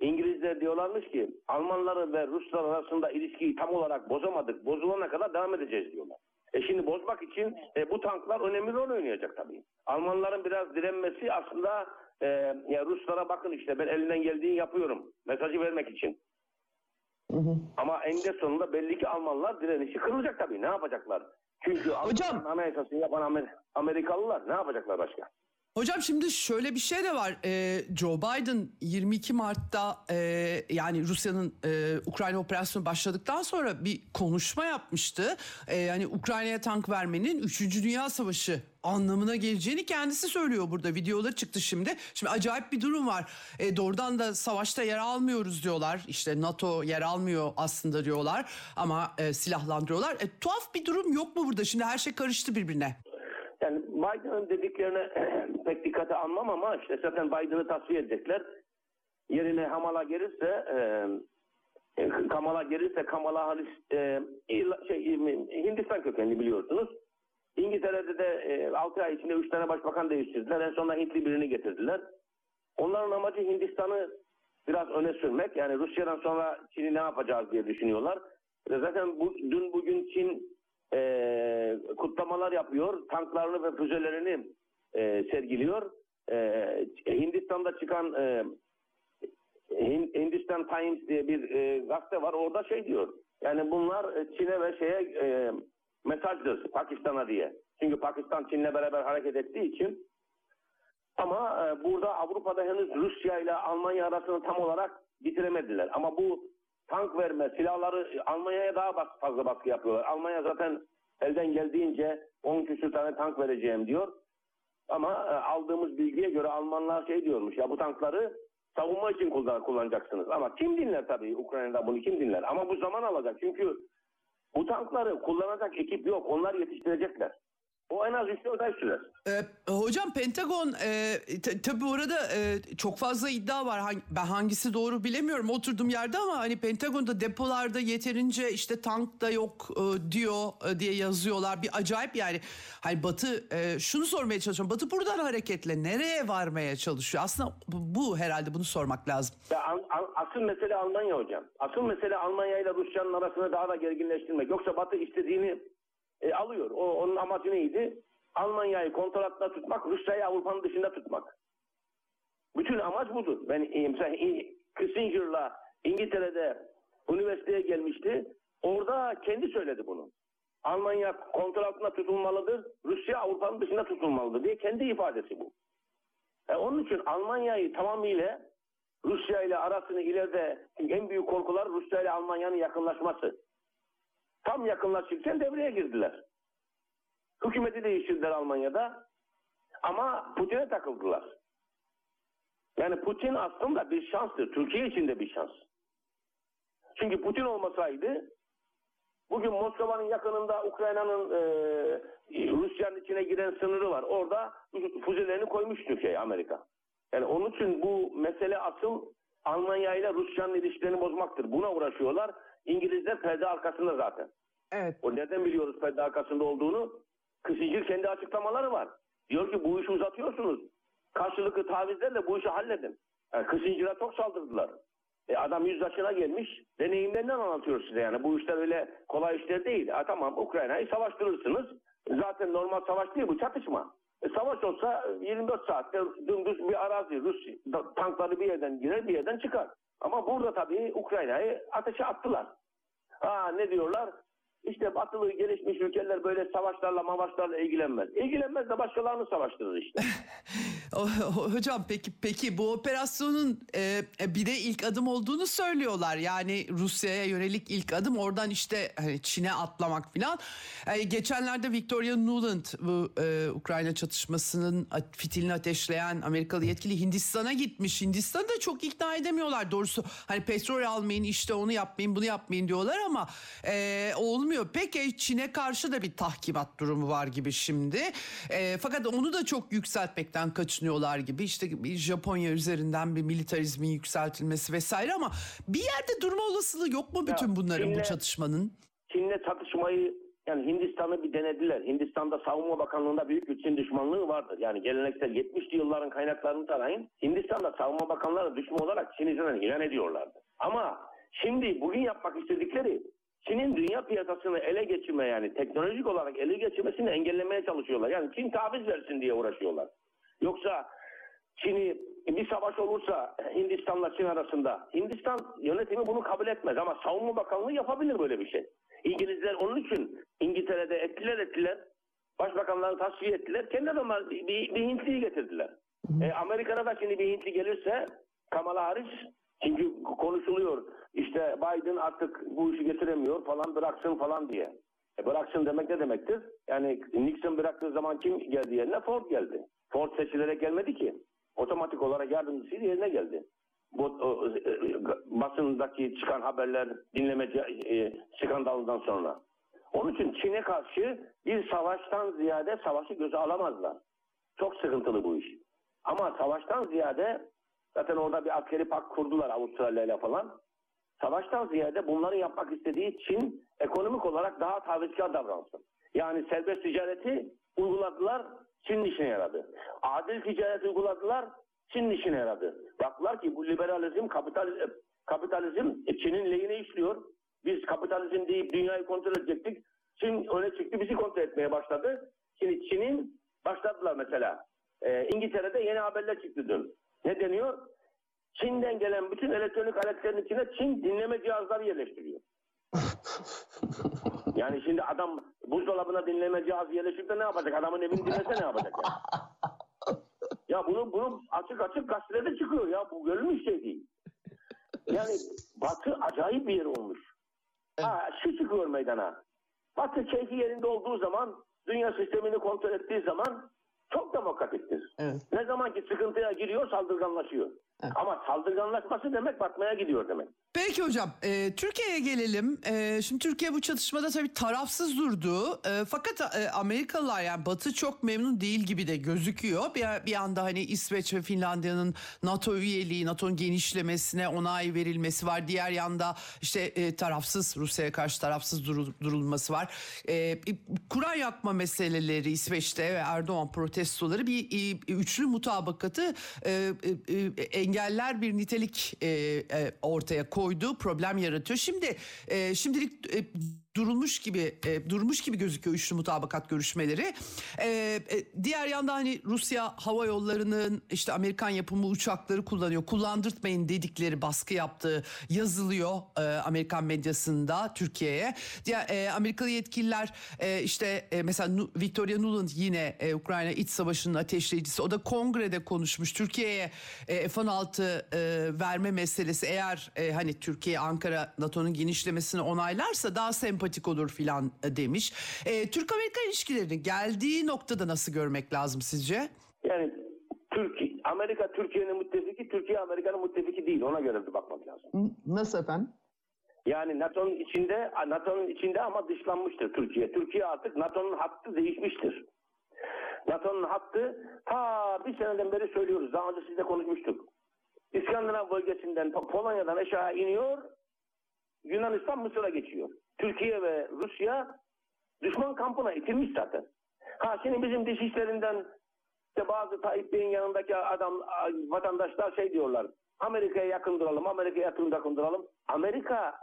İngilizler diyorlarmış ki Almanları ve Ruslar arasında ilişkiyi tam olarak bozamadık. Bozulana kadar devam edeceğiz diyorlar. E şimdi bozmak için e, bu tanklar önemli rol oynayacak tabii. Almanların biraz direnmesi aslında e, ya Ruslara bakın işte ben elinden geldiğini yapıyorum mesajı vermek için. Hı hı. Ama eninde sonunda belli ki Almanlar direnişi kırılacak tabii. Ne yapacaklar? Çünkü Hocam, anayasasını yapan Amer Amerikalılar ne yapacaklar başka? Hocam şimdi şöyle bir şey de var. Ee, Joe Biden 22 Mart'ta e, yani Rusya'nın e, Ukrayna operasyonu başladıktan sonra bir konuşma yapmıştı. E, yani Ukrayna'ya tank vermenin 3. Dünya Savaşı anlamına geleceğini kendisi söylüyor burada. Videoları çıktı şimdi. Şimdi acayip bir durum var. E, doğrudan da savaşta yer almıyoruz diyorlar. İşte NATO yer almıyor aslında diyorlar ama e, silahlandırıyorlar. E, tuhaf bir durum yok mu burada? Şimdi her şey karıştı birbirine. Yani Biden'ın dediklerine pek dikkate almam ama işte zaten Biden'ı tasfiye edecekler. Yerine Hamala gelirse e, Kamala gelirse Kamala Harris e, şey, Hindistan kökenli biliyorsunuz. İngiltere'de de e, 6 ay içinde 3 tane başbakan değiştirdiler. En sonunda Hintli birini getirdiler. Onların amacı Hindistan'ı biraz öne sürmek. Yani Rusya'dan sonra Çin'i ne yapacağız diye düşünüyorlar. Zaten bu, dün bugün Çin e, kutlamalar yapıyor. Tanklarını ve füzelerini e, sergiliyor. E, Hindistan'da çıkan e, Hindistan Times diye bir e, gazete var. Orada şey diyor. Yani bunlar e, Çin'e ve şeye e, mesajdır Pakistan'a diye. Çünkü Pakistan Çin'le beraber hareket ettiği için ama e, burada Avrupa'da henüz Rusya ile Almanya arasını tam olarak bitiremediler. Ama bu tank verme, silahları Almanya'ya daha fazla baskı yapıyorlar. Almanya zaten elden geldiğince 10 küsür tane tank vereceğim diyor. Ama e, aldığımız bilgiye göre Almanlar şey diyormuş ya bu tankları savunma için kullan, kullanacaksınız. Ama kim dinler tabii Ukrayna'da bunu kim dinler? Ama bu zaman alacak. Çünkü bu tankları kullanacak ekip yok. Onlar yetiştirecekler. O en az 3-4 ay sürer. Ee, hocam Pentagon e, tabii bu arada e, çok fazla iddia var. Hang, ben hangisi doğru bilemiyorum oturduğum yerde ama hani Pentagon'da depolarda yeterince işte tank da yok e, diyor e, diye yazıyorlar. Bir acayip yani. Hani Batı e, şunu sormaya çalışıyorum. Batı buradan hareketle nereye varmaya çalışıyor? Aslında bu, herhalde bunu sormak lazım. Ya, asıl mesele Almanya hocam. Asıl mesele Almanya ile Rusya'nın arasını daha da gerginleştirmek. Yoksa Batı istediğini e, alıyor. O, onun amacı neydi? Almanya'yı kontrol altında tutmak, Rusya'yı Avrupa'nın dışında tutmak. Bütün amaç budur. Ben e, mesela İ- Kissinger'la İngiltere'de üniversiteye gelmişti. Orada kendi söyledi bunu. Almanya kontrol altında tutulmalıdır. Rusya Avrupa'nın dışında tutulmalıdır diye kendi ifadesi bu. E, onun için Almanya'yı tamamıyla Rusya ile arasını ileride en büyük korkular Rusya ile Almanya'nın yakınlaşması. Tam yakınlaşırken devreye girdiler. Hükümeti değiştirdiler Almanya'da ama Putin'e takıldılar. Yani Putin aslında bir şanstır. Türkiye için de bir şans. Çünkü Putin olmasaydı bugün Moskova'nın yakınında Ukrayna'nın e, Rusya'nın içine giren sınırı var. Orada füzelerini koymuş Türkiye, Amerika. Yani onun için bu mesele asıl Almanya ile Rusya'nın ilişkilerini bozmaktır. Buna uğraşıyorlar. İngilizler perde arkasında zaten. Evet. O neden biliyoruz perde arkasında olduğunu? Kısıcı kendi açıklamaları var. Diyor ki bu işi uzatıyorsunuz. Karşılıklı tavizlerle bu işi halledin. Yani Kısıcı'na çok saldırdılar. E adam yüz yaşına gelmiş. Deneyimlerinden anlatıyor size yani. Bu işler öyle kolay işler değil. Ha, tamam Ukrayna'yı savaştırırsınız. Zaten normal savaş değil bu çatışma. E, savaş olsa 24 saatte dümdüz bir arazi. Rus tankları bir yerden girer bir yerden çıkar. Ama burada tabii Ukrayna'yı ateşe attılar. Ha ne diyorlar? İşte batılı gelişmiş ülkeler böyle savaşlarla mavaşlarla ilgilenmez. İlgilenmez de başkalarını savaştırır işte. Hocam peki peki bu operasyonun e, e, bir de ilk adım olduğunu söylüyorlar. Yani Rusya'ya yönelik ilk adım oradan işte hani Çin'e atlamak falan. E, geçenlerde Victoria Nuland bu e, Ukrayna çatışmasının fitilini ateşleyen Amerikalı yetkili Hindistan'a gitmiş. Hindistan'ı da çok ikna edemiyorlar doğrusu. Hani petrol almayın işte onu yapmayın bunu yapmayın diyorlar ama e, olmuyor. Peki Çin'e karşı da bir tahkimat durumu var gibi şimdi. E, fakat onu da çok yükseltmekten kaçınıyorlar gibi. İşte bir Japonya üzerinden bir militarizmin yükseltilmesi vesaire ama bir yerde durma olasılığı yok mu bütün bunların bu Çin'le- çatışmanın? Çin'le çatışmayı yani Hindistan'ı bir denediler. Hindistan'da Savunma Bakanlığı'nda büyük bir Çin düşmanlığı vardır. Yani geleneksel 70'li yılların kaynaklarını tarayın. Hindistan'da Savunma Bakanları düşman olarak Çin üzerinden ilan ediyorlardı. Ama şimdi bugün yapmak istedikleri Çin'in dünya piyasasını ele geçirme yani teknolojik olarak ele geçirmesini engellemeye çalışıyorlar. Yani Çin taviz versin diye uğraşıyorlar. Yoksa Çin'i bir savaş olursa Hindistan'la Çin arasında Hindistan yönetimi bunu kabul etmez ama savunma bakanlığı yapabilir böyle bir şey. İngilizler onun için İngiltere'de ettiler ettiler. Başbakanları tasfiye ettiler. Kendi adamlar bir, bir, bir Hintliyi getirdiler. E, Amerika'da da şimdi bir Hintli gelirse Kamala Harris çünkü konuşuluyor. İşte Biden artık bu işi getiremiyor falan bıraksın falan diye. E bıraksın demek ne demektir? Yani Nixon bıraktığı zaman kim geldi yerine? Ford geldi. Ford seçilerek gelmedi ki. Otomatik olarak yardımcısı yerine geldi. Bu e, e, basındaki çıkan haberler dinlemeci e, skandalından sonra. Onun için Çin'e karşı bir savaştan ziyade savaşı göze alamazlar. Çok sıkıntılı bu iş. Ama savaştan ziyade zaten orada bir askeri pak kurdular Avustralya ile falan. Savaştan ziyade bunları yapmak istediği Çin ekonomik olarak daha tavizkar davransın. Yani serbest ticareti uyguladılar, Çin işine yaradı. Adil ticaret uyguladılar, Çin işine yaradı. Baktılar ki bu liberalizm, kapitalizm, kapitalizm Çin'in lehine işliyor. Biz kapitalizm deyip dünyayı kontrol edecektik. Çin öne çıktı, bizi kontrol etmeye başladı. Şimdi Çin'in başladılar mesela. Ee, İngiltere'de yeni haberler çıktı dün. Ne deniyor? Çin'den gelen bütün elektronik aletlerin içine Çin dinleme cihazları yerleştiriyor. Yani şimdi adam buzdolabına dinleme cihazı yerleştirip de ne yapacak? Adamın evini dinlese ne yapacak yani? Ya bunu, bunu açık açık gazetede çıkıyor ya. Bu görülmüş şey değil. Yani Batı acayip bir yer olmuş. Ha, şu çıkıyor meydana. Batı keyfi yerinde olduğu zaman, dünya sistemini kontrol ettiği zaman çok demokratiktir. Evet. Ne zaman ki sıkıntıya giriyor saldırganlaşıyor. Ama saldırganlaşması demek batmaya gidiyor demek. Peki hocam e, Türkiye'ye gelelim. E, şimdi Türkiye bu çatışmada tabii tarafsız durdu. E, fakat e, Amerikalılar yani Batı çok memnun değil gibi de gözüküyor. Bir, bir anda hani İsveç ve Finlandiya'nın NATO üyeliği, NATO'nun genişlemesine onay verilmesi var. Diğer yanda işte e, tarafsız Rusya'ya karşı tarafsız durul- durulması var. E, Kur'an yakma meseleleri İsveç'te ve Erdoğan protestoları bir e, üçlü mutabakatı e, e, e, engeller bir nitelik e, e, ortaya koydu, problem yaratıyor. Şimdi e, şimdilik e, durulmuş gibi e, durmuş gibi gözüküyor üçlü mutabakat görüşmeleri. E, e, diğer yanda hani Rusya hava yollarının işte Amerikan yapımı uçakları kullanıyor. Kullandırtmayın dedikleri baskı yaptığı yazılıyor e, Amerikan medyasında Türkiye'ye. Diğer e, Amerikalı yetkililer e, işte e, mesela Victoria Nuland yine e, Ukrayna iç savaşının ateşleyicisi. O da kongrede konuşmuş. Türkiye'ye e, F-16 e, verme meselesi eğer e, hani Türkiye Ankara NATO'nun genişlemesini onaylarsa daha sempatik olur filan e, demiş. E, Türk-Amerika ilişkilerini geldiği noktada nasıl görmek lazım sizce? Yani Türkiye, Amerika Türkiye'nin müttefiki, Türkiye Amerika'nın müttefiki değil. Ona göre bir bakmak lazım. Nasıl efendim? Yani NATO'nun içinde NATO'nun içinde ama dışlanmıştır Türkiye. Türkiye artık NATO'nun hattı değişmiştir. NATO'nun hattı ta bir seneden beri söylüyoruz. Daha önce sizle konuşmuştuk. İskandinav bölgesinden Po- Polonya'dan aşağı iniyor. Yunanistan Mısır'a geçiyor. Türkiye ve Rusya düşman kampına itilmiş zaten. Ha şimdi bizim dışişlerinden işte bazı Tayyip Bey'in yanındaki adam vatandaşlar şey diyorlar. Amerika'ya yakın duralım, Amerika'ya yakın yakın duralım. Amerika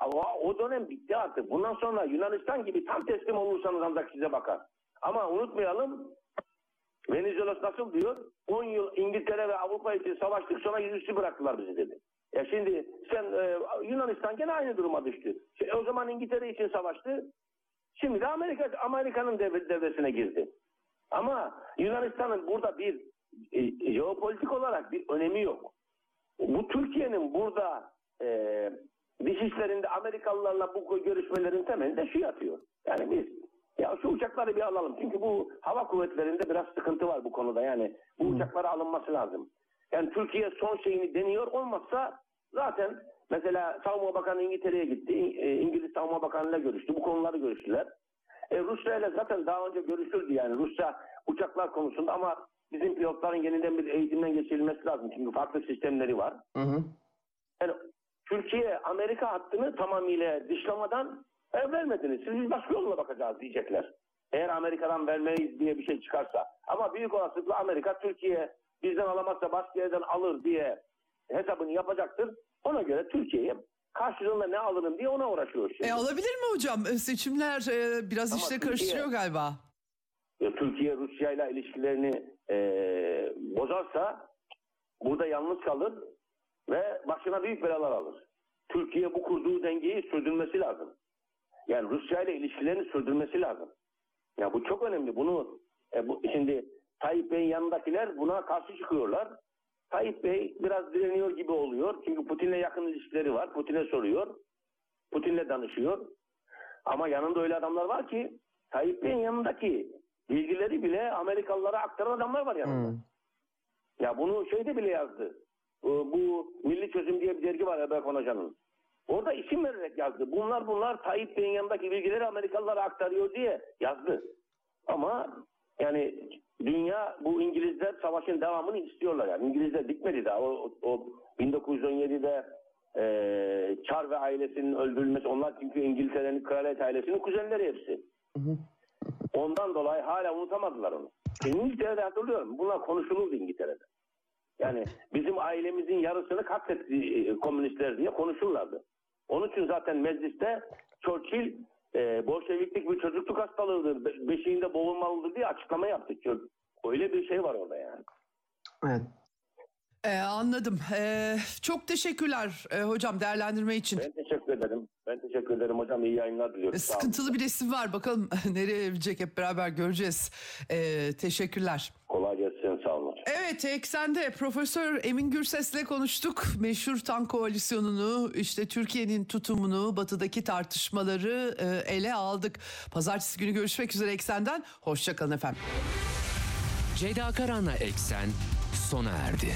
o, dönem bitti artık. Bundan sonra Yunanistan gibi tam teslim olursanız ancak size bakar. Ama unutmayalım Venizelos nasıl diyor? 10 yıl İngiltere ve Avrupa için savaştık sonra yüzüstü bıraktılar bizi dedi. Ya şimdi sen e, Yunanistan gene aynı duruma düştü. Şey, o zaman İngiltere için savaştı. Şimdi de Amerika Amerika'nın devre- devresine girdi. Ama Yunanistan'ın burada bir e, jeopolitik olarak bir önemi yok. Bu Türkiye'nin burada e, dışişlerinde Amerikalılarla bu görüşmelerin temelinde şu yatıyor. Yani biz ya şu uçakları bir alalım. Çünkü bu hava kuvvetlerinde biraz sıkıntı var bu konuda. Yani bu uçaklara alınması lazım. Yani Türkiye son şeyini deniyor. Olmazsa zaten mesela Savunma Bakanı İngiltere'ye gitti. E, İngiliz Savunma Bakanı'yla görüştü. Bu konuları görüştüler. E, Rusya ile zaten daha önce görüşüldü yani. Rusya uçaklar konusunda ama bizim pilotların yeniden bir eğitimden geçirilmesi lazım. Çünkü farklı sistemleri var. Yani Türkiye Amerika hattını tamamıyla dışlamadan e, vermediniz. Siz biz başka yolla bakacağız diyecekler. Eğer Amerika'dan vermeyiz diye bir şey çıkarsa. Ama büyük olasılıkla Amerika Türkiye bizden alamazsa başka yerden alır diye hesabını yapacaktır. Ona göre Türkiye'ye karşılığında ne alırım diye ona uğraşıyor şimdi. E, alabilir mi hocam? E, Seçimler e, biraz Ama işte karıştırıyor galiba. E, Türkiye Rusya ile ilişkilerini e, bozarsa burada yalnız kalır ve başına büyük belalar alır. Türkiye bu kurduğu dengeyi sürdürmesi lazım. Yani Rusya ile ilişkilerini sürdürmesi lazım. Ya bu çok önemli. Bunu e, bu, şimdi Tayyip Bey'in yanındakiler buna karşı çıkıyorlar. Tayyip Bey biraz direniyor gibi oluyor. Çünkü Putin'le yakın ilişkileri var. Putin'e soruyor. Putin'le danışıyor. Ama yanında öyle adamlar var ki Tayyip Bey'in yanındaki bilgileri bile Amerikalılara aktaran adamlar var yanında. Ya bunu şeyde bile yazdı. Bu, Milli Çözüm diye bir dergi var Erberk Hoca'nın. Orada isim vererek yazdı. Bunlar bunlar Tayyip Bey'in yanındaki bilgileri Amerikalılara aktarıyor diye yazdı. Ama yani dünya bu İngilizler savaşın devamını istiyorlar yani. İngilizler bitmedi daha. O, o 1917'de e, Çar ve ailesinin öldürülmesi onlar çünkü İngiltere'nin kraliyet ailesinin kuzenleri hepsi. Ondan dolayı hala unutamadılar onu. İngiltere'de hatırlıyorum. Bunlar konuşulurdu İngiltere'de. Yani bizim ailemizin yarısını katletti e, komünistler diye konuşurlardı. Onun için zaten mecliste Churchill e, Bolşeviklik bir çocukluk hastalığıdır. be- Beşiğinde boğulmalıdır diye açıklama yaptı. Çö- Öyle bir şey var orada yani. Evet. E, anladım. E, çok teşekkürler e, hocam değerlendirme için. Ben teşekkür ederim. Ben teşekkür ederim hocam. İyi yayınlar diliyorum. E, Sağ olun. Sıkıntılı bir resim var. Bakalım nereye evrilecek hep beraber göreceğiz. E, teşekkürler. Kolay gelsin. Sağ olun hocam. Evet eksende Profesör Emin Gürses'le konuştuk. Meşhur tank koalisyonunu işte Türkiye'nin tutumunu batıdaki tartışmaları e, ele aldık. Pazartesi günü görüşmek üzere eksenden. Hoşçakalın efendim. Ceyda Karan'la Eksen sona erdi.